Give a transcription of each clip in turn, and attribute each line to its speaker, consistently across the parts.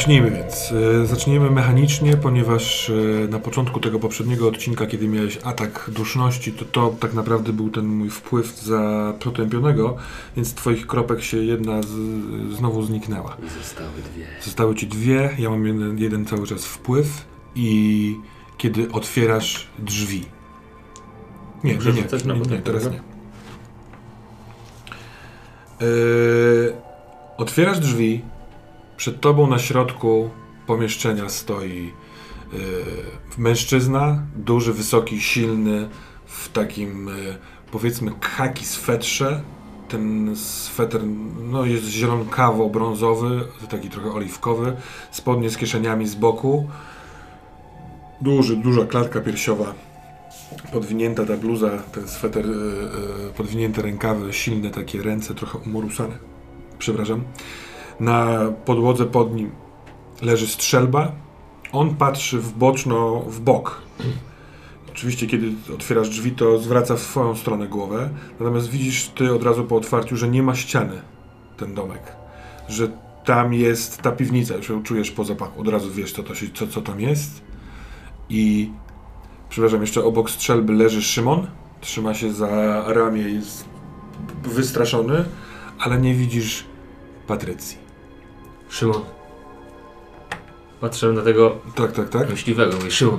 Speaker 1: Zacznijmy więc. E, Zacznijmy mechanicznie, ponieważ e, na początku tego poprzedniego odcinka, kiedy miałeś atak duszności, to to tak naprawdę był ten mój wpływ za potępionego, więc z twoich kropek się jedna z, znowu zniknęła.
Speaker 2: Zostały dwie.
Speaker 1: Zostały ci dwie, ja mam jeden, jeden cały czas wpływ i kiedy otwierasz drzwi. Nie, nie, nie,
Speaker 2: Przerzucać na
Speaker 1: nie, nie teraz nie. Yy, otwierasz drzwi, przed tobą na środku pomieszczenia stoi yy, mężczyzna, duży, wysoki, silny, w takim yy, powiedzmy khaki swetrze. Ten sweter no, jest zielonkawą-brązowy, taki trochę oliwkowy, spodnie z kieszeniami z boku. Duży, duża klatka piersiowa, podwinięta ta bluza, ten sweter, yy, yy, podwinięte rękawy, silne takie ręce, trochę umorusane. Przepraszam. Na podłodze pod nim leży strzelba. On patrzy w boczno, w bok. Oczywiście, kiedy otwierasz drzwi, to zwraca w swoją stronę głowę. Natomiast widzisz ty od razu po otwarciu, że nie ma ściany ten domek. Że tam jest ta piwnica, już ją czujesz po zapachu. Od razu wiesz, co, to się, co, co tam jest. I przepraszam, jeszcze obok strzelby leży Szymon. Trzyma się za ramię, jest wystraszony, ale nie widzisz Patrycji.
Speaker 2: Szymon. Patrzę na tego
Speaker 1: Tak, tak, tak.
Speaker 2: myśliwego, mówię, Szymon.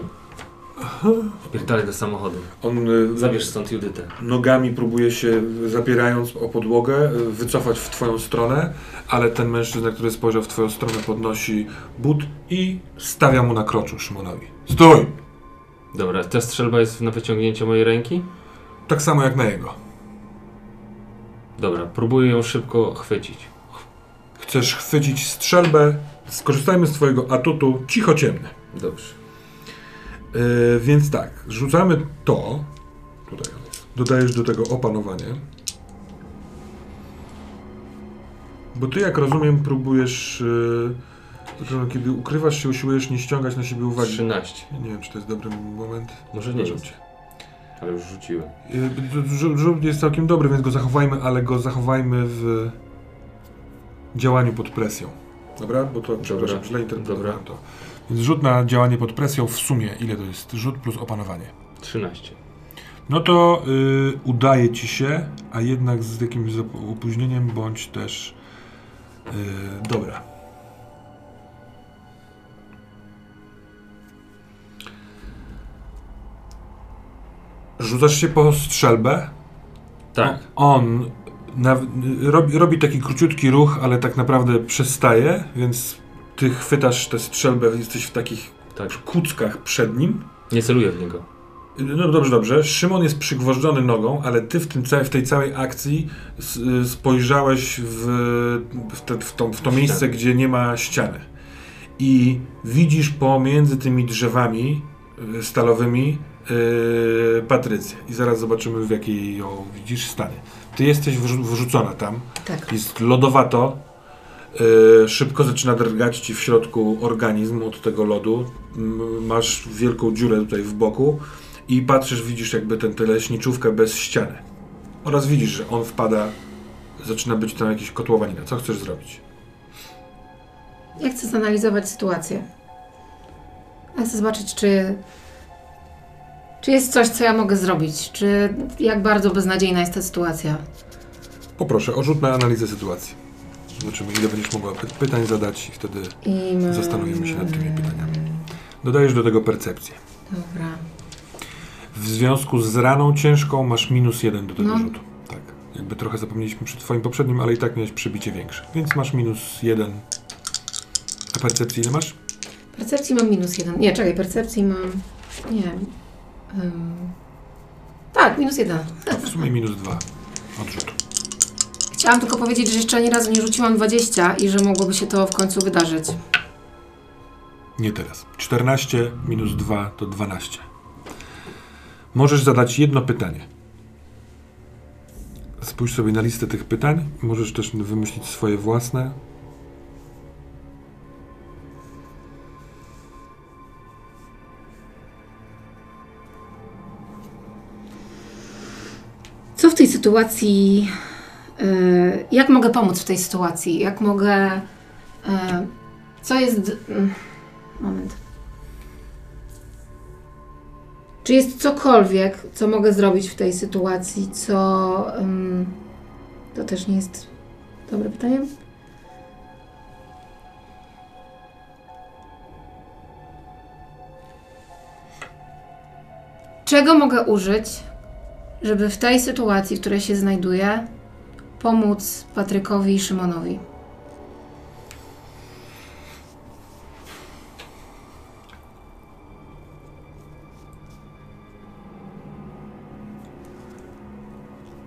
Speaker 2: Wpierdalaj do samochodu.
Speaker 1: On y,
Speaker 2: Zabierz stąd Judytę.
Speaker 1: nogami próbuje się, zapierając o podłogę, y, wycofać w twoją stronę, ale ten mężczyzna, który spojrzał w twoją stronę, podnosi but i stawia mu na kroczu Szymonowi. Stój!
Speaker 2: Dobra, ta strzelba jest na wyciągnięcie mojej ręki?
Speaker 1: Tak samo jak na jego.
Speaker 2: Dobra, próbuję ją szybko chwycić.
Speaker 1: Chcesz chwycić strzelbę? Skorzystajmy z twojego atutu cicho ciemny.
Speaker 2: Dobrze.
Speaker 1: Yy, więc tak, rzucamy to. Tutaj. Dodajesz do tego opanowanie. Bo ty, jak rozumiem, próbujesz. Yy, kiedy ukrywasz się, usiłujesz nie ściągać na siebie uwagi.
Speaker 2: 13.
Speaker 1: Nie wiem, czy to jest dobry moment.
Speaker 2: Może nie
Speaker 1: cię.
Speaker 2: ale już rzuciłem.
Speaker 1: Yy, Rzut rzut jest całkiem dobry, więc go zachowajmy, ale go zachowajmy w działaniu pod presją. Dobra? Bo to, przepraszam, źle interpretowałem
Speaker 2: Dobra.
Speaker 1: to. Więc rzut na działanie pod presją w sumie, ile to jest? Rzut plus opanowanie.
Speaker 2: 13.
Speaker 1: No to y, udaje ci się, a jednak z jakimś zap- opóźnieniem, bądź też. Y, dobra. Rzucasz się po strzelbę.
Speaker 2: Tak.
Speaker 1: On na, robi, robi taki króciutki ruch, ale tak naprawdę przestaje, więc ty chwytasz tę strzelbę, jesteś w takich
Speaker 2: Tak.
Speaker 1: kuckach przed nim.
Speaker 2: Nie celuję w niego.
Speaker 1: No dobrze, dobrze. Szymon jest przygwożdżony nogą, ale ty w, tym, w tej całej akcji spojrzałeś w, w, te, w, to, w to miejsce,
Speaker 2: Ściany.
Speaker 1: gdzie nie ma ściany. I widzisz pomiędzy tymi drzewami y, stalowymi yy, Patrycję. I zaraz zobaczymy, w jakiej ją widzisz stanie. Ty jesteś wrzu- wrzucona tam.
Speaker 3: Tak.
Speaker 1: Jest lodowato. Yy, szybko zaczyna drgać ci w środku organizm od tego lodu. Masz wielką dziurę tutaj w boku i patrzysz, widzisz jakby tę leśniczówkę bez ściany. Oraz widzisz, że on wpada, zaczyna być tam jakieś kotłowanina. Co chcesz zrobić?
Speaker 3: Ja chcę zanalizować sytuację. Ja chcę zobaczyć, czy, czy jest coś, co ja mogę zrobić. Czy jak bardzo beznadziejna jest ta sytuacja.
Speaker 1: Poproszę o rzut na analizę sytuacji. Zobaczymy, ile będziesz mogła py- pytań zadać i wtedy
Speaker 3: I my-
Speaker 1: zastanowimy się nad tymi pytaniami. Dodajesz do tego percepcję.
Speaker 3: Dobra.
Speaker 1: W związku z raną ciężką masz minus jeden do tego
Speaker 3: No.
Speaker 1: rzutu. Tak. Jakby trochę zapomnieliśmy przy twoim poprzednim, ale i tak miałeś przebicie większe. Więc masz minus jeden. A percepcji ile masz?
Speaker 3: Percepcji mam minus jeden. Nie, czekaj, percepcji mam. Nie. Tak, minus jeden.
Speaker 1: A w sumie minus dwa od rzutu.
Speaker 3: Chciałam tylko powiedzieć, że jeszcze ani razu nie rzuciłam 20 i że mogłoby się to w końcu wydarzyć.
Speaker 1: Nie teraz. 14 minus 2 to 12. Możesz zadać jedno pytanie. Spójrz sobie na listę tych pytań. Możesz też wymyślić swoje własne.
Speaker 3: Co w tej sytuacji. y, jak mogę pomóc w tej sytuacji? Jak mogę. y, Co jest. Moment. Czy jest cokolwiek, co mogę zrobić w tej sytuacji, co. to też nie jest dobre pytanie. Czego mogę użyć, żeby w tej sytuacji, w której się znajduję, pomóc Patrykowi i Szymonowi?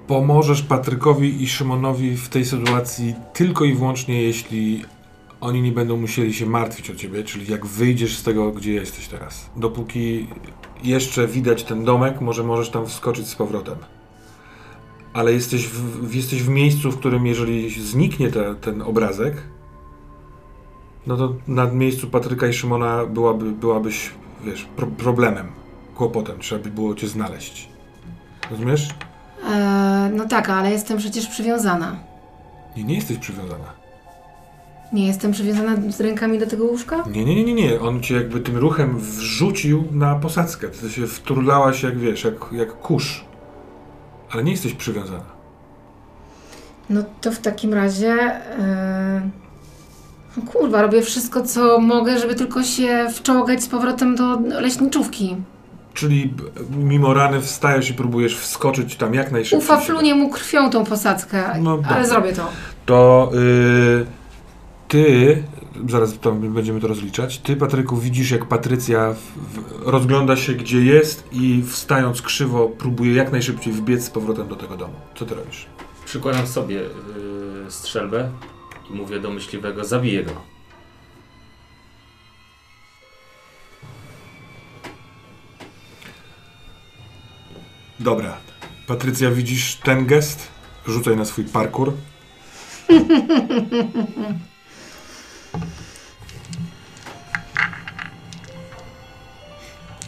Speaker 1: Pomożesz Patrykowi i Szymonowi w tej sytuacji tylko i wyłącznie, jeśli oni nie będą musieli się martwić o ciebie, czyli jak wyjdziesz z tego, gdzie jesteś teraz. Dopóki jeszcze widać ten domek, może możesz tam wskoczyć z powrotem. Ale jesteś w, jesteś w miejscu, w którym jeżeli zniknie te, ten obrazek, no to na miejscu Patryka i Szymona byłaby, byłabyś, wiesz, pro, problemem, kłopotem. Trzeba by było cię znaleźć. Rozumiesz?
Speaker 3: Eee, no tak, ale jestem przecież przywiązana.
Speaker 1: Nie, nie jesteś przywiązana.
Speaker 3: Nie jestem przywiązana z rękami do tego łóżka?
Speaker 1: Nie, nie, nie, nie, nie. On cię jakby tym ruchem wrzucił na posadzkę. Ty się wturlałaś jak, wiesz, jak, jak kurz. Ale nie jesteś przywiązana.
Speaker 3: No to w takim razie. Eee... no Kurwa, robię wszystko, co mogę, żeby tylko się wczołgać z powrotem do leśniczówki.
Speaker 1: Czyli b- mimo rany wstajesz i próbujesz wskoczyć tam jak najszybciej.
Speaker 3: Ufa flunie mu krwią tą posadzkę,
Speaker 1: No
Speaker 3: ale
Speaker 1: dobra.
Speaker 3: zrobię to.
Speaker 1: To y, ty, zaraz to będziemy to rozliczać, ty Patryku widzisz jak Patrycja w, w, rozgląda się gdzie jest i wstając krzywo próbuje jak najszybciej wbiec z powrotem do tego domu. Co ty robisz?
Speaker 2: Przykładam sobie yy, strzelbę i mówię do myśliwego, zabiję go.
Speaker 1: Dobra. Patrycja, widzisz ten gest? Rzucaj na swój parkour.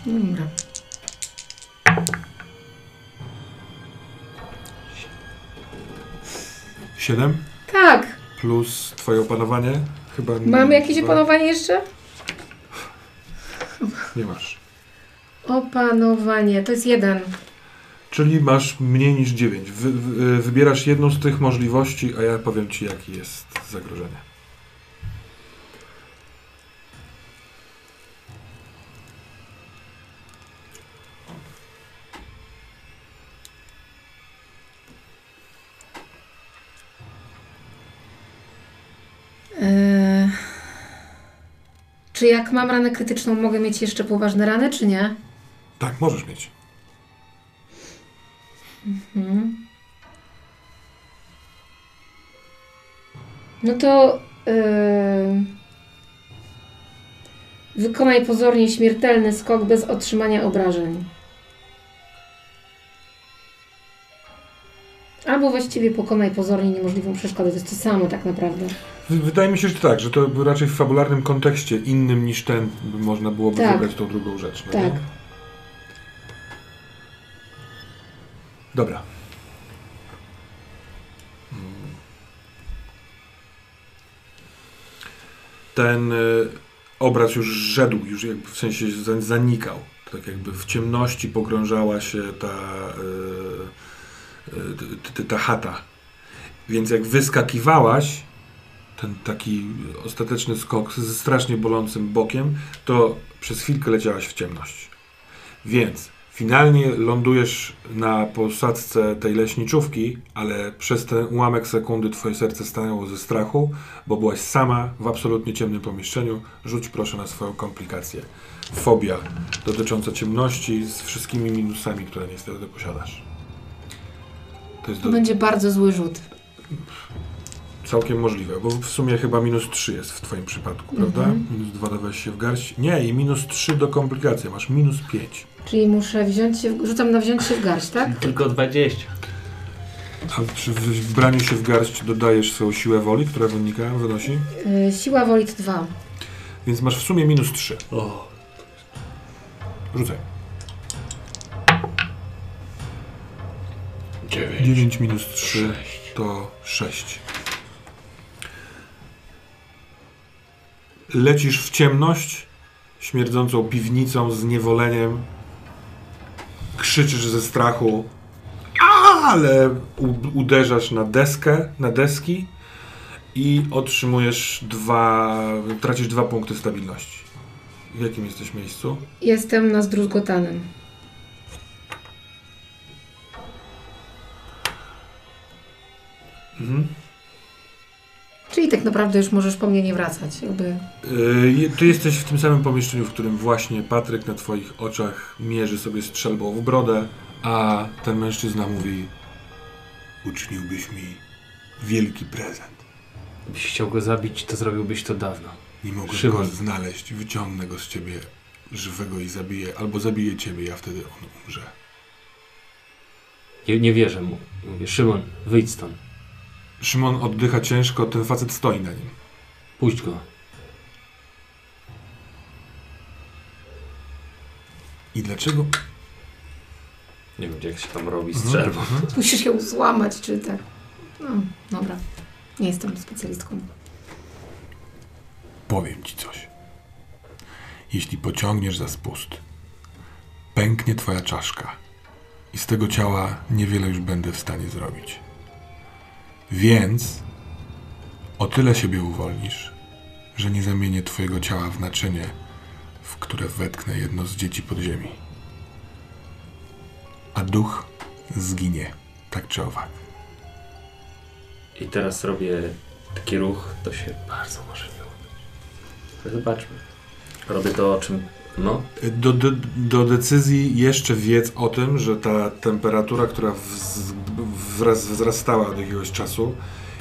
Speaker 3: Dobra.
Speaker 1: Siedem
Speaker 3: Tak,
Speaker 1: plus twoje opanowanie? Chyba nie-
Speaker 3: mamy jakieś opanowanie jeszcze?
Speaker 1: Nie masz.
Speaker 3: Opanowanie, to jest jeden.
Speaker 1: Czyli masz mniej niż 9. Wy, wy, wybierasz jedną z tych możliwości, a ja powiem ci, jakie jest zagrożenie.
Speaker 3: Czy jak mam ranę krytyczną, mogę mieć jeszcze poważne rany, czy nie?
Speaker 1: Tak, możesz mieć.
Speaker 3: Mhm. No to yy, wykonaj pozornie śmiertelny skok bez otrzymania obrażeń. Albo właściwie pokonaj pozornie niemożliwą przeszkodę. To jest to samo tak naprawdę.
Speaker 1: Wydaje mi się, że tak, że to raczej w fabularnym kontekście innym niż ten by można byłoby
Speaker 3: Tak.
Speaker 1: wybrać tą drugą rzecz. No
Speaker 3: Tak.
Speaker 1: nie? Dobra. Ten y, obraz już żedł, już jakby w sensie za- zanikał. Tak jakby w ciemności pogrążała się ta, y, y, t- ta chata. Więc jak wyskakiwałaś, ten taki ostateczny skok ze strasznie bolącym bokiem, to przez chwilkę leciałaś w ciemność. Więc finalnie lądujesz na posadzce tej leśniczówki, ale przez ten ułamek sekundy twoje serce stanęło ze strachu, bo byłaś sama w absolutnie ciemnym pomieszczeniu. Rzuć proszę na swoją komplikację. Fobia dotycząca ciemności z wszystkimi minusami, które niestety posiadasz. To jest
Speaker 3: To
Speaker 1: do...
Speaker 3: będzie bardzo zły rzut.
Speaker 1: Całkiem możliwe, bo w sumie chyba minus 3 jest w twoim przypadku, prawda?
Speaker 3: Mhm.
Speaker 1: Minus 2 dawałeś się w garść. Nie, i minus 3 do komplikacji, masz minus 5.
Speaker 3: Czyli muszę wziąć się, w, rzucam na wziąć się w garść, tak?
Speaker 2: Tylko 20.
Speaker 1: A przy w- wbraniu się w garść dodajesz swoją siłę woli, która wynika, wynosi,
Speaker 3: Yy, siła woli to dwa.
Speaker 1: więc masz w sumie minus 3.
Speaker 2: O,
Speaker 1: Rzucaj.
Speaker 2: 9.
Speaker 1: 9 minus 3 to 6. lecisz w ciemność, śmierdzącą piwnicą, z niewoleniem. Krzyczysz ze strachu, ale uderzasz na deskę, na deski i otrzymujesz dwa, tracisz dwa punkty stabilności. W jakim jesteś miejscu?
Speaker 3: Jestem na zdruzgotanym.
Speaker 1: Mhm.
Speaker 3: Czyli tak naprawdę już możesz po mnie nie wracać. Jakby
Speaker 1: Yy, ty jesteś w tym samym pomieszczeniu, w którym właśnie Patryk na twoich oczach mierzy sobie strzelbą w brodę, a ten mężczyzna mówi uczyniłbyś mi wielki prezent.
Speaker 2: Gdybyś chciał go zabić, to zrobiłbyś to dawno.
Speaker 1: Nie mogę
Speaker 2: Szymon.
Speaker 1: go znaleźć, wyciągnę go z ciebie żywego i zabiję, albo zabiję ciebie, ja wtedy on umrze.
Speaker 2: Nie, nie wierzę mu. Mówię, Szymon, wyjdź stąd.
Speaker 1: Szymon oddycha ciężko, ten facet stoi na nim.
Speaker 2: Puść go.
Speaker 1: I dlaczego?
Speaker 2: Nie wiem, jak się tam robi
Speaker 1: Mhm.
Speaker 2: strzelbą.
Speaker 3: musisz ją złamać, czy tak. No, dobra. Nie jestem specjalistką.
Speaker 1: Powiem ci coś. Jeśli pociągniesz za spust, pęknie twoja czaszka i z tego ciała niewiele już będę w stanie zrobić. Więc o tyle siebie uwolnisz, że nie zamienię twojego ciała w naczynie, w które wetknę jedno z dzieci podziemi. A duch zginie, tak czy owak.
Speaker 2: I teraz robię taki ruch, to się bardzo może nie udać. Zobaczmy. Robię to, o czym... No,
Speaker 1: Do, do, do decyzji jeszcze wiedz o tym, że ta temperatura, która wz, wraz, wzrastała od jakiegoś czasu,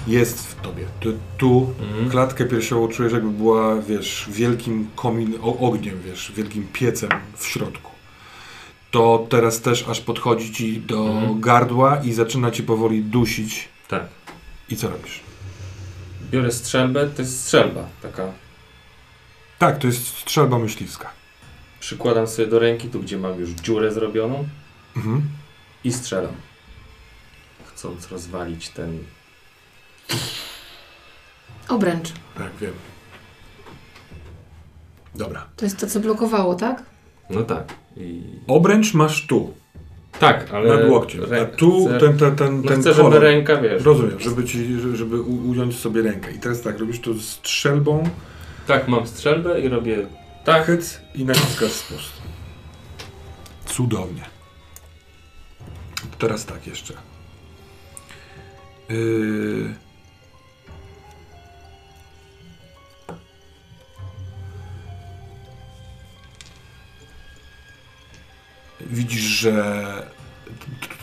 Speaker 1: jest w tobie. Ty tu
Speaker 2: Mhm.
Speaker 1: klatkę piersiową czujesz, jakby była, wiesz, wielkim komin, ogniem, wiesz, wielkim piecem w środku. To teraz też aż podchodzi ci do
Speaker 2: Mhm.
Speaker 1: gardła i zaczyna ci powoli dusić.
Speaker 2: tak.
Speaker 1: I co robisz?
Speaker 2: Biorę strzelbę, to jest strzelba taka.
Speaker 1: Tak, to jest strzelba myśliwska.
Speaker 2: Przykładam sobie do ręki, tu gdzie mam już dziurę zrobioną
Speaker 1: Mhm.
Speaker 2: i strzelam. Chcąc rozwalić ten...
Speaker 3: Obręcz.
Speaker 1: Tak, wiem. Dobra.
Speaker 3: To jest to, co blokowało, tak?
Speaker 2: No tak. I...
Speaker 1: Obręcz masz tu.
Speaker 2: Tak, ale...
Speaker 1: nad łokciem. A tu
Speaker 2: chcę,
Speaker 1: ten, ten, ten,
Speaker 2: no
Speaker 1: ten
Speaker 2: chcę, żeby ręka, wiesz...
Speaker 1: Rozumiem, żeby, ci, żeby ująć sobie rękę. I teraz tak, robisz to strzelbą,
Speaker 2: Tak, mam strzelbę i robię
Speaker 1: hyc i naciskasz spust. Cudownie. Teraz tak jeszcze. Yy... Widzisz, że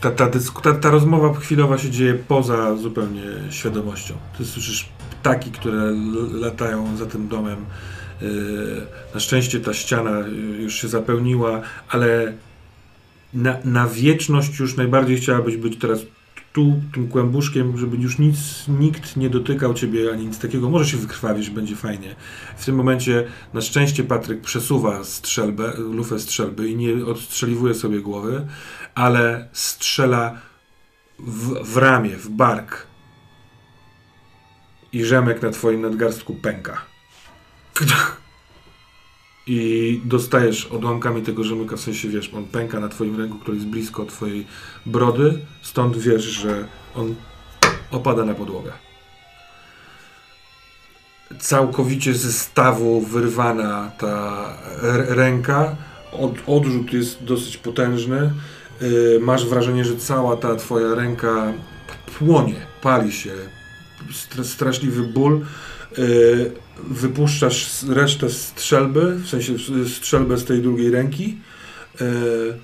Speaker 1: ta, ta, ta, ta rozmowa chwilowa się dzieje poza zupełnie świadomością. Ty słyszysz ptaki, które latają za tym domem. Na szczęście ta ściana y, już się zapełniła, ale na, na wieczność już najbardziej chciałabyś być teraz tu, tym kłębuszkiem, żeby już nic, nikt nie dotykał ciebie ani nic takiego. Może się wykrwawisz, będzie fajnie. W tym momencie na szczęście Patryk przesuwa strzelbę, lufę strzelby i nie odstrzeliwuje sobie głowy, ale strzela w, w ramię, w bark. I rzemek na twoim nadgarstku pęka. I dostajesz odłamkami tego rzemyka, w sensie wiesz, on pęka na twoim ręku, który jest blisko twojej brody, stąd wiesz, że on opada na podłogę. Całkowicie ze stawu wyrwana ta ręka, Od, odrzut jest dosyć potężny. Yy, masz wrażenie, że cała ta twoja ręka płonie, pali się. Str- straszliwy ból. Yy, wypuszczasz resztę strzelby, w sensie strzelbę z tej drugiej ręki. Yy,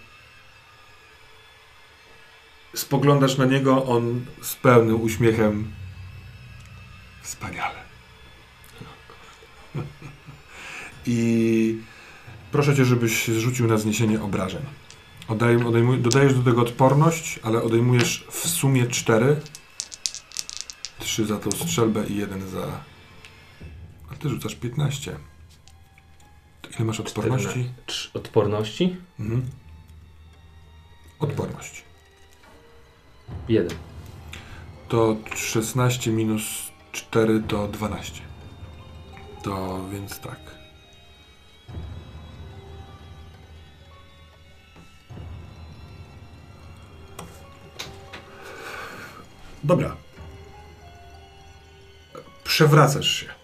Speaker 1: spoglądasz na niego, on z pełnym uśmiechem. Wspaniale. I proszę cię, żebyś zrzucił na zniesienie obrażeń. Odaj, odejmuj, dodajesz do tego odporność, ale odejmujesz w sumie cztery. Trzy za tą strzelbę i jeden za. A ty rzucasz 15. To ile masz odporności?
Speaker 2: Trz- Odporności?
Speaker 1: Mhm. Odporność.
Speaker 2: Jeden.
Speaker 1: To 16 minus 4 to 12. To więc tak. Dobra. Przewracasz się.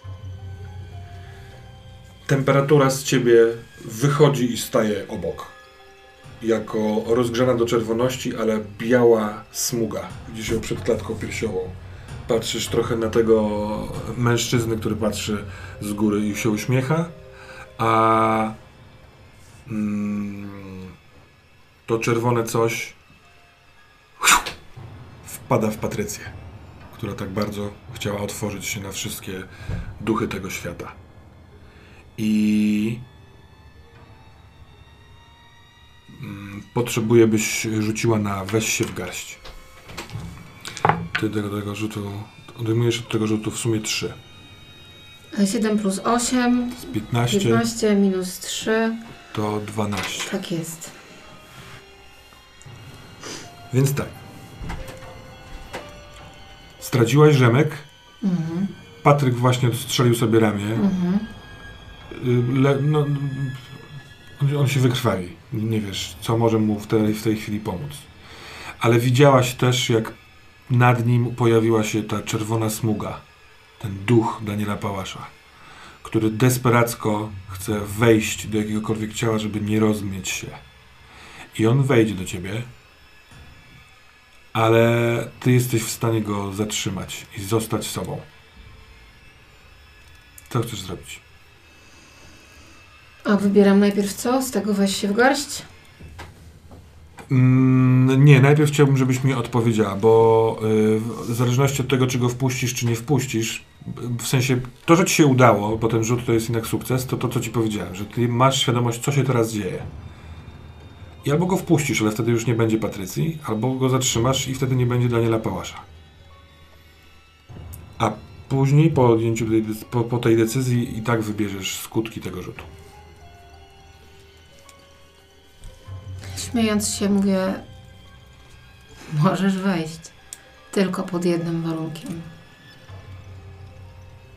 Speaker 1: Temperatura z ciebie wychodzi i staje obok. Jako rozgrzana do czerwoności, ale biała smuga. Widzisz ją przed klatką piersiową. Patrzysz trochę na tego mężczyznę, który patrzy z góry i się uśmiecha, a mm, to czerwone coś wpada w Patrycję, która tak bardzo chciała otworzyć się na wszystkie duchy tego świata. I mm, potrzebuję, byś rzuciła na weź się w garść. Ty tego, tego rzutu, odejmujesz od tego rzutu w sumie 3.
Speaker 3: 7 plus 8,
Speaker 1: Z 15
Speaker 3: 15 minus 3.
Speaker 1: to 12.
Speaker 3: Tak jest.
Speaker 1: Więc tak. Straciłaś rzemek.
Speaker 3: Mhm.
Speaker 1: Patryk właśnie odstrzelił sobie ramię.
Speaker 3: Mhm.
Speaker 1: Y, Le, no, on, się wykrwawi. Nie wiesz, co może mu w tej, w tej chwili pomóc. Ale widziałaś też, jak nad nim pojawiła się ta czerwona smuga. Ten duch Daniela Pałasza, który desperacko chce wejść do jakiegokolwiek ciała, żeby nie rozmieć się. I on wejdzie do ciebie, ale ty jesteś w stanie go zatrzymać i zostać sobą. Co chcesz zrobić?
Speaker 3: A wybieram najpierw co? Z tego weź się w garść?
Speaker 1: Mm, nie, najpierw chciałbym, żebyś mi odpowiedziała, bo y, w zależności od tego, czy go wpuścisz, czy nie wpuścisz, w sensie to, że ci się udało, bo ten rzut to jest jednak sukces, to to, co ci powiedziałem, że ty masz świadomość, co się teraz dzieje. I albo go wpuścisz, ale wtedy już nie będzie Patrycji, albo go zatrzymasz i wtedy nie będzie Daniela Pałasza. A później, po, tej, po, po tej decyzji, i tak wybierzesz skutki tego rzutu.
Speaker 3: Śmiejąc się mówię, możesz wejść. Tylko pod jednym warunkiem.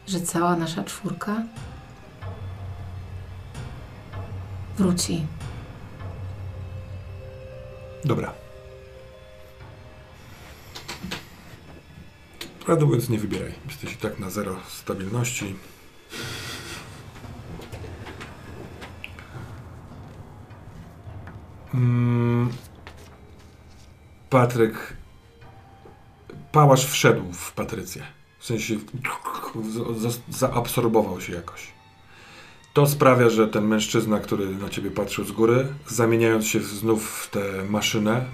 Speaker 3: Że cała nasza czwórka wróci.
Speaker 1: Dobra. Prawdę mówiąc, nie wybieraj. Jesteś i tak na zero stabilności. Mm. Patryk. Pałasz wszedł w Patrycję. W sensie za- zaabsorbował się jakoś. To sprawia, że ten mężczyzna, który na ciebie patrzył z góry, zamieniając się znów w tę maszynę,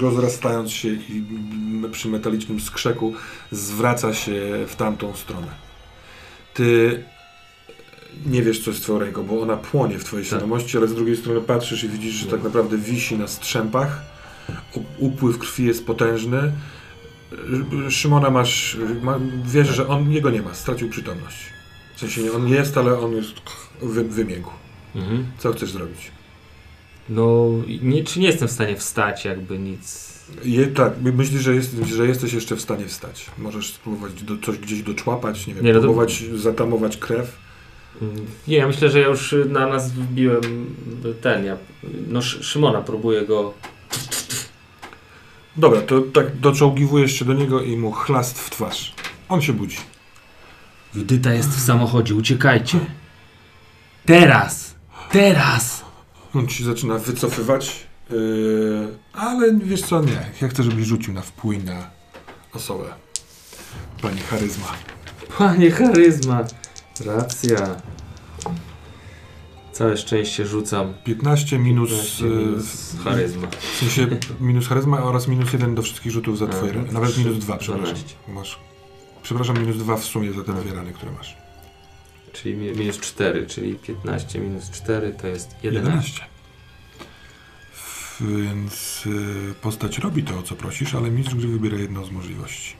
Speaker 1: rozrastając się i przy metalicznym skrzeku, zwraca się w tamtą stronę. Ty nie wiesz, co jest twoją ręką, bo ona płonie w twojej
Speaker 2: Tak.
Speaker 1: świadomości, ale z drugiej strony patrzysz i widzisz, że tak naprawdę wisi na strzępach. Upływ krwi jest potężny. Sz- Szymona masz, ma, wiesz, że on, jego nie ma, stracił przytomność. W sensie nie, on jest, ale on jest wy, wymiękł.
Speaker 2: Mhm.
Speaker 1: Co chcesz zrobić?
Speaker 2: No, nie, czy nie jestem w stanie wstać, jakby nic.
Speaker 1: Je, tak, my- myślisz, że, jest, że jesteś jeszcze w stanie wstać. Możesz spróbować do, coś gdzieś doczłapać, nie wiem,
Speaker 2: Nie, no to-
Speaker 1: próbować zatamować krew.
Speaker 2: Nie, ja myślę, że ja już na nas wbiłem ten, ja, no Sz- Szymona próbuję go,
Speaker 1: Dobra, to tak doczołgiwujesz się do niego i mu chlast w twarz. On się budzi.
Speaker 2: Judyta jest w samochodzie, uciekajcie. Teraz! Teraz!
Speaker 1: On ci zaczyna wycofywać, yy, ale wiesz co, nie. Ja chcę, żebyś rzucił na wpływ na osobę. Pani charyzma.
Speaker 2: Panie charyzma. Racja. Całe szczęście rzucam.
Speaker 1: 15 minus,
Speaker 2: 15
Speaker 1: yy,
Speaker 2: minus charyzma.
Speaker 1: w sensie minus charyzma oraz minus 1 do wszystkich rzutów za
Speaker 2: A,
Speaker 1: twoje rany.
Speaker 2: to
Speaker 1: Nawet minus 2, przepraszam.
Speaker 2: 12.
Speaker 1: Masz, przepraszam, minus 2 w sumie za te dwie rany, które masz.
Speaker 2: Czyli mi- minus 4, czyli 15 minus 4 to jest 11.
Speaker 1: 11. Więc y, postać robi to, o co prosisz, ale mistrz gry wybiera jedną z możliwości.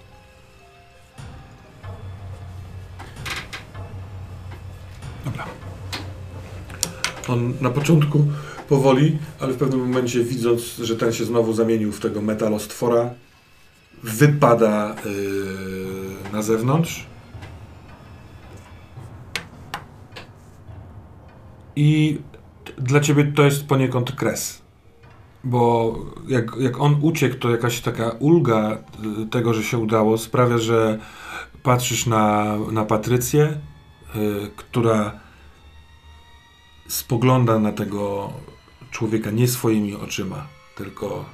Speaker 1: Dobra. On na początku powoli, ale w pewnym momencie widząc, że ten się znowu zamienił w tego metalostwora, wypada y, na zewnątrz I dla ciebie to jest poniekąd kres. Bo jak, jak on uciekł, to jakaś taka ulga y, tego, że się udało, sprawia, że patrzysz na, na Patrycję, która spogląda na tego człowieka nie swoimi oczyma, tylko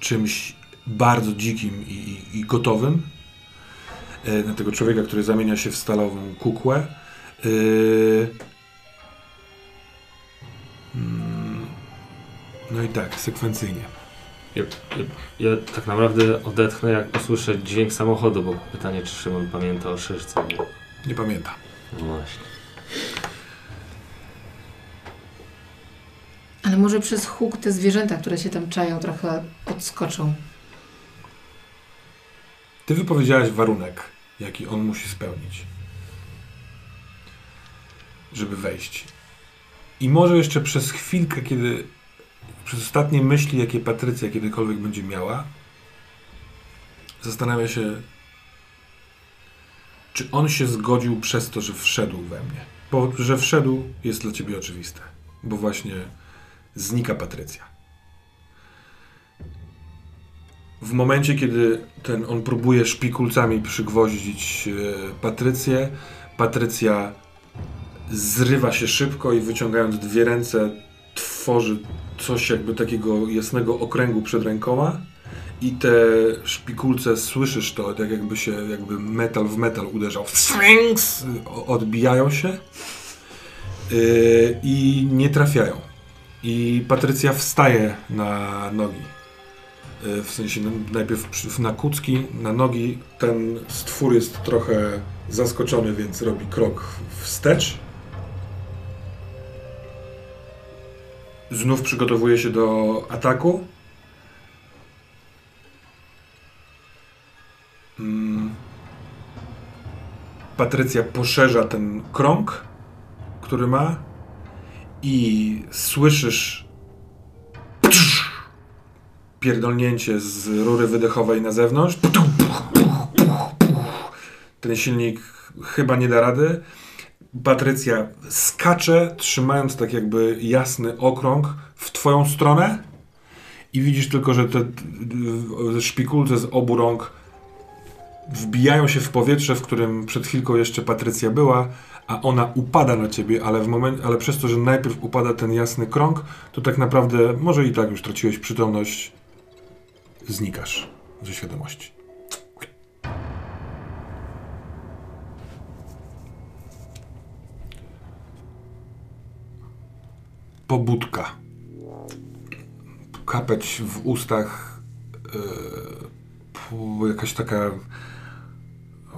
Speaker 1: czymś bardzo dzikim i, i, i gotowym. Y, na tego człowieka, który zamienia się w stalową kukłę. Y, mm, no i tak, sekwencyjnie.
Speaker 2: Ja, ja, ja tak naprawdę odetchnę, jak usłyszę dźwięk samochodu, bo pytanie, czy Szymon pamięta o szyszce. Nie.
Speaker 1: Pamiętam.
Speaker 2: No właśnie.
Speaker 3: Ale może przez huk te zwierzęta, które się tam czają, trochę odskoczą.
Speaker 1: Ty wypowiedziałaś warunek, jaki on musi spełnić, żeby wejść. I może jeszcze przez chwilkę, kiedy przez ostatnie myśli, jakie Patrycja kiedykolwiek będzie miała, zastanawia się, czy on się zgodził przez to, że wszedł we mnie. Bo że wszedł jest dla ciebie oczywiste, bo właśnie znika Patrycja. W momencie, kiedy ten, on próbuje szpikulcami przygwoździć e, Patrycję, Patrycja zrywa się szybko i wyciągając dwie ręce tworzy coś jakby takiego jasnego okręgu przed rękoma i te szpikulce, słyszysz to, tak jakby się, jakby metal w metal uderzał. Odbijają się yy, i nie trafiają. I Patrycja wstaje na nogi. Yy, w sensie no, najpierw na kucki, na nogi. Ten stwór jest trochę zaskoczony, więc robi krok wstecz. Znów przygotowuje się do ataku. Patrycja poszerza ten krąg, który ma i słyszysz pierdolnięcie z rury wydechowej na zewnątrz. Ten silnik chyba nie da rady. Patrycja skacze, trzymając tak jakby jasny okrąg w twoją stronę i widzisz tylko, że te szpikulce z obu rąk wbijają się w powietrze, w którym przed chwilką jeszcze Patrycja była, a ona upada na ciebie, ale, w moment, ale przez to, że najpierw upada ten jasny krąg, to tak naprawdę, może i tak już traciłeś przytomność, znikasz ze świadomości. Pobudka. Kapeć w ustach, yy, jakaś taka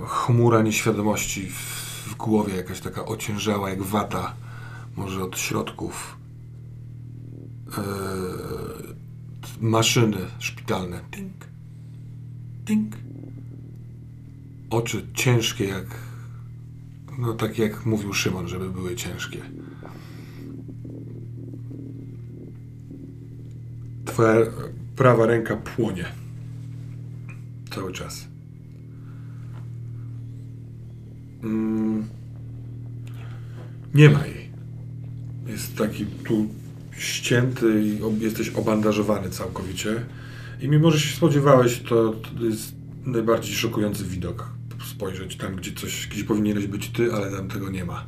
Speaker 1: chmura nieświadomości w, głowie, jakaś taka ociężała jak wata, może od środków. Yy, maszyny szpitalne. Tink, tink. Oczy ciężkie jak, no tak jak mówił Szymon, żeby były ciężkie. Twoja prawa ręka płonie. Cały czas. Mm. Nie ma jej. Jest taki tu ścięty i jesteś obandażowany całkowicie. I mimo, że się spodziewałeś, to, to jest najbardziej szokujący widok. Spojrzeć tam, gdzie coś, gdzie powinieneś być ty, ale tam tego nie ma.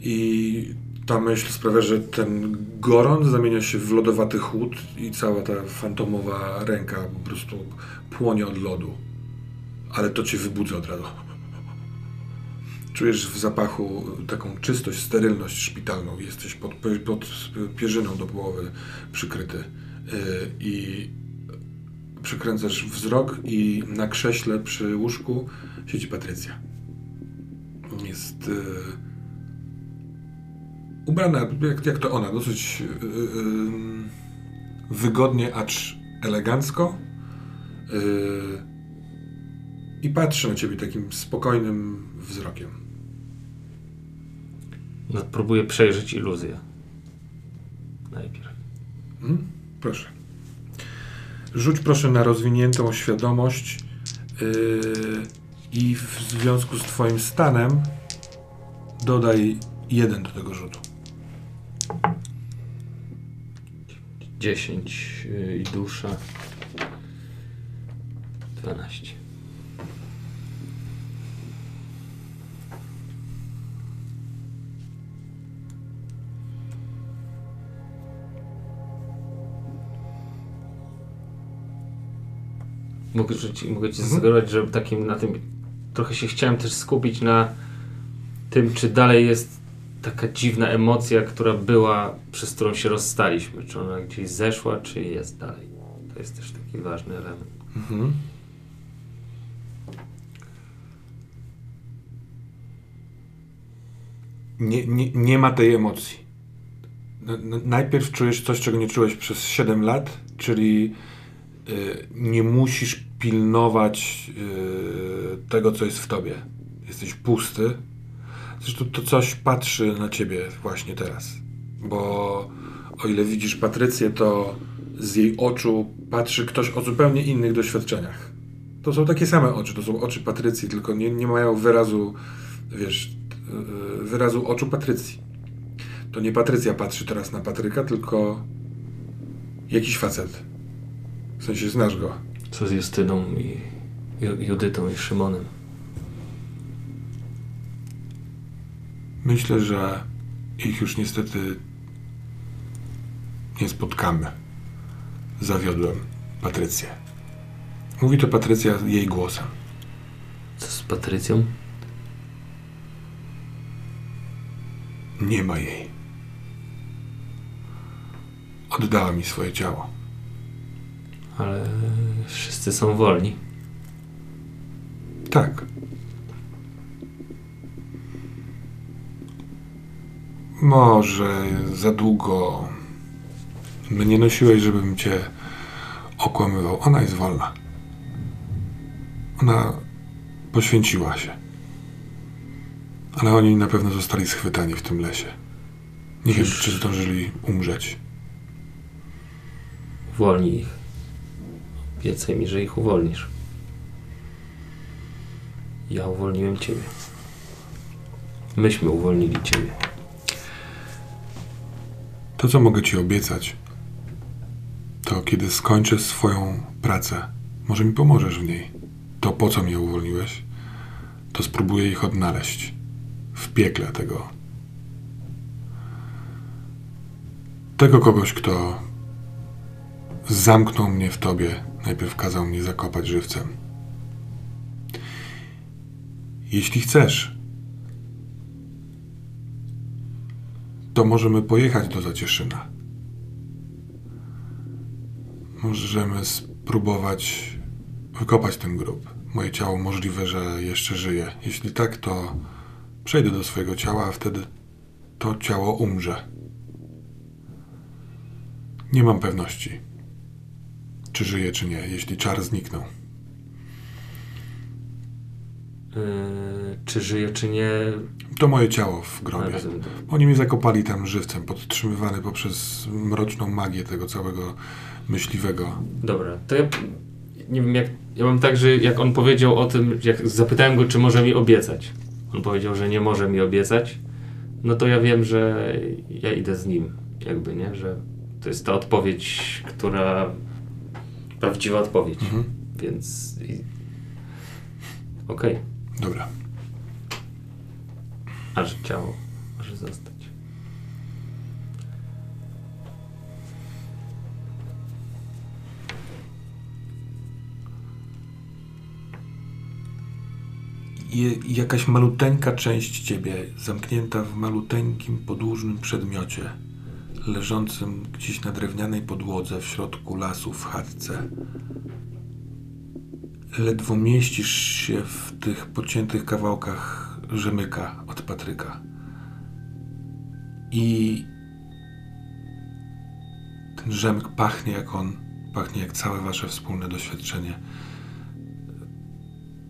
Speaker 1: I ta myśl sprawia, że ten gorąc zamienia się w lodowaty chłód i cała ta fantomowa ręka po prostu płonie od lodu. Ale to cię wybudza od razu. Czujesz w zapachu taką czystość, sterylność szpitalną. Jesteś pod, pod pierzyną do połowy przykryty. Yy, I przykręcasz wzrok i na krześle przy łóżku siedzi Patrycja. Jest yy, ubrana, jak, jak to ona, dosyć yy, wygodnie, acz elegancko. I patrzy na ciebie takim spokojnym wzrokiem.
Speaker 2: No, próbuję przejrzeć iluzję. Najpierw.
Speaker 1: Mhm. Proszę. Rzuć proszę na rozwiniętą świadomość yy, i w związku z Twoim stanem dodaj jeden do tego rzutu.
Speaker 2: 10 y, i dusza. 12. Mogę, ci, mogę ci
Speaker 1: Mhm.
Speaker 2: zasugerować, że takim na tym trochę się chciałem też skupić na tym, czy dalej jest taka dziwna emocja, która była, przez którą się rozstaliśmy. Czy ona gdzieś zeszła, czy jest dalej. To jest też taki ważny element.
Speaker 1: Mhm. Nie, nie, nie ma tej emocji. N- n- Najpierw czujesz coś, czego nie czułeś przez 7 lat, czyli nie musisz pilnować y, tego, co jest w tobie. Jesteś pusty. Zresztą to coś patrzy na ciebie właśnie teraz. Bo o ile widzisz Patrycję, to z jej oczu patrzy ktoś o zupełnie innych doświadczeniach. To są takie same oczy, to są oczy Patrycji, tylko nie, nie mają wyrazu, wiesz, yy, wyrazu oczu Patrycji. To nie Patrycja patrzy teraz na Patryka, tylko jakiś facet. W sensie znasz go.
Speaker 2: Co z Justyną i Ju- Judytą i Szymonem?
Speaker 1: Myślę, że ich już niestety nie spotkamy. Zawiodłem Patrycję. Mówi to Patrycja jej głosem.
Speaker 2: Co z Patrycją?
Speaker 1: Nie ma jej. Oddała mi swoje ciało.
Speaker 2: Ale wszyscy są wolni.
Speaker 1: Tak. Może za długo mnie nosiłeś, żebym cię okłamywał. Ona jest wolna. Ona poświęciła się. Ale oni na pewno zostali schwytani w tym lesie. Nie wiem, czy zdążyli umrzeć.
Speaker 2: Uwolnij ich. Obiecaj mi, że ich uwolnisz. Ja uwolniłem ciebie. Myśmy uwolnili ciebie.
Speaker 1: To, co mogę ci obiecać, to kiedy skończę swoją pracę, może mi pomożesz w niej. To po co mnie uwolniłeś, to spróbuję ich odnaleźć w piekle tego. Tego kogoś, kto zamknął mnie w tobie, najpierw kazał mnie zakopać żywcem. Jeśli chcesz, to możemy pojechać do Zacieszyna. Możemy spróbować wykopać ten grób. Moje ciało możliwe, że jeszcze żyje. Jeśli tak, to przejdę do swojego ciała, a wtedy to ciało umrze. Nie mam pewności, czy żyje, czy nie, jeśli czar zniknął.
Speaker 2: Yy, czy żyje, czy nie.
Speaker 1: To moje ciało w grobie. Oni mnie zakopali tam żywcem, podtrzymywany poprzez mroczną magię tego całego myśliwego.
Speaker 2: Dobra, to ja nie wiem jak. Ja mam tak, że jak on powiedział o tym, jak zapytałem go, czy może mi obiecać. On powiedział, że nie może mi obiecać. No to ja wiem, że ja idę z nim, jakby, nie? Że to jest ta odpowiedź, która. Prawdziwa odpowiedź.
Speaker 1: Mhm.
Speaker 2: Więc. Okej,
Speaker 1: Dobra.
Speaker 2: a że ciało może zostać.
Speaker 1: Je, jakaś maluteńka część ciebie, zamknięta w maluteńkim, podłużnym przedmiocie, leżącym gdzieś na drewnianej podłodze w środku lasu w chatce. Ledwo mieścisz się w tych pociętych kawałkach rzemyka od Patryka. I ten rzemyk pachnie jak on, pachnie jak całe wasze wspólne doświadczenie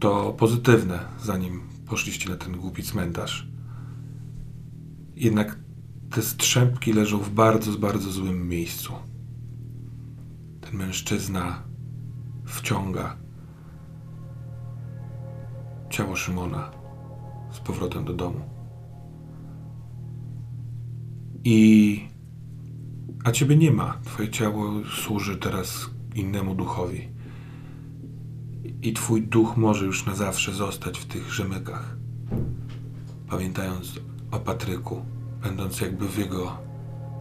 Speaker 1: to pozytywne, zanim poszliście na ten głupi cmentarz. Jednak te strzępki leżą w bardzo, bardzo złym miejscu. Ten mężczyzna wciąga ciało Szymona z powrotem do domu. I. A ciebie nie ma. Twoje ciało służy teraz innemu duchowi. I twój duch może już na zawsze zostać w tych rzemykach. Pamiętając o Patryku, będąc jakby w jego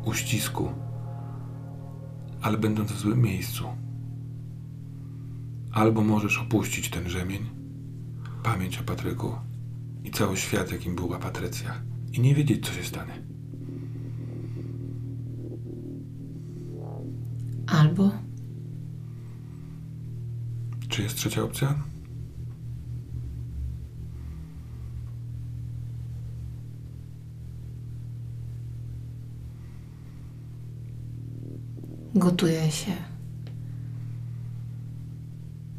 Speaker 1: uścisku, ale będąc w złym miejscu. Albo możesz opuścić ten rzemień, pamięć o Patryku i cały świat, jakim była Patrycja, i nie wiedzieć, co się stanie.
Speaker 3: Albo
Speaker 1: Czy jest trzecia opcja?
Speaker 3: Gotuję się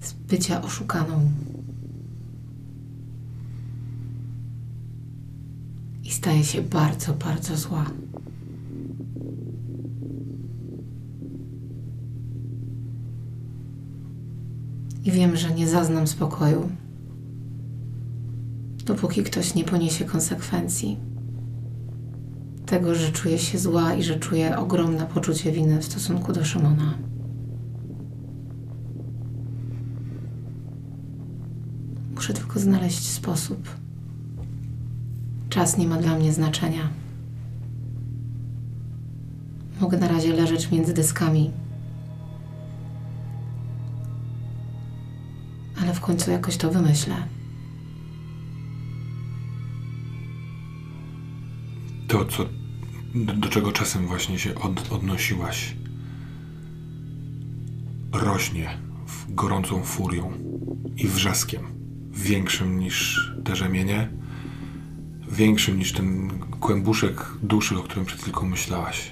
Speaker 3: z bycia oszukaną. I staję się bardzo, bardzo zła. I wiem, że nie zaznam spokoju, dopóki ktoś nie poniesie konsekwencji tego, że czuję się zła i że czuję ogromne poczucie winy w stosunku do Szymona. Muszę tylko znaleźć sposób. Czas nie ma dla mnie znaczenia. Mogę na razie leżeć między dyskami. Ale w końcu jakoś to wymyślę.
Speaker 1: To, co, do, czego czasem właśnie się od, odnosiłaś, rośnie w gorącą furią i wrzaskiem, większym niż te rzemienie, większym niż ten kłębuszek duszy, o którym przed chwilką myślałaś.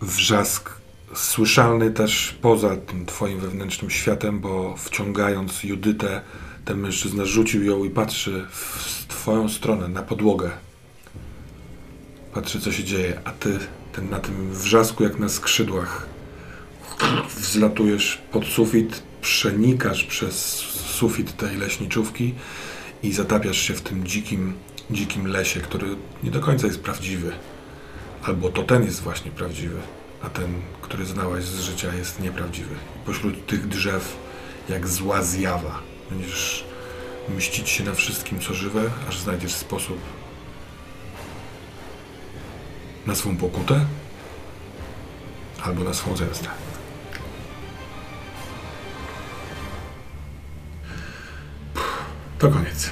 Speaker 1: Wrzask słyszalny też poza tym twoim wewnętrznym światem, bo wciągając Judytę, ten mężczyzna rzucił ją i patrzy w twoją stronę, na podłogę. Patrzy, co się dzieje, a ty ten, na tym wrzasku, jak na skrzydłach, wzlatujesz pod sufit, przenikasz przez sufit tej leśniczówki i zatapiasz się w tym dzikim, dzikim lesie, który nie do końca jest prawdziwy. Albo to ten jest właśnie prawdziwy, a ten, który znałaś z życia, jest nieprawdziwy. Pośród tych drzew, jak zła zjawa, będziesz mścić się na wszystkim, co żywe, aż znajdziesz sposób na swą pokutę albo na swą zemstę. To koniec.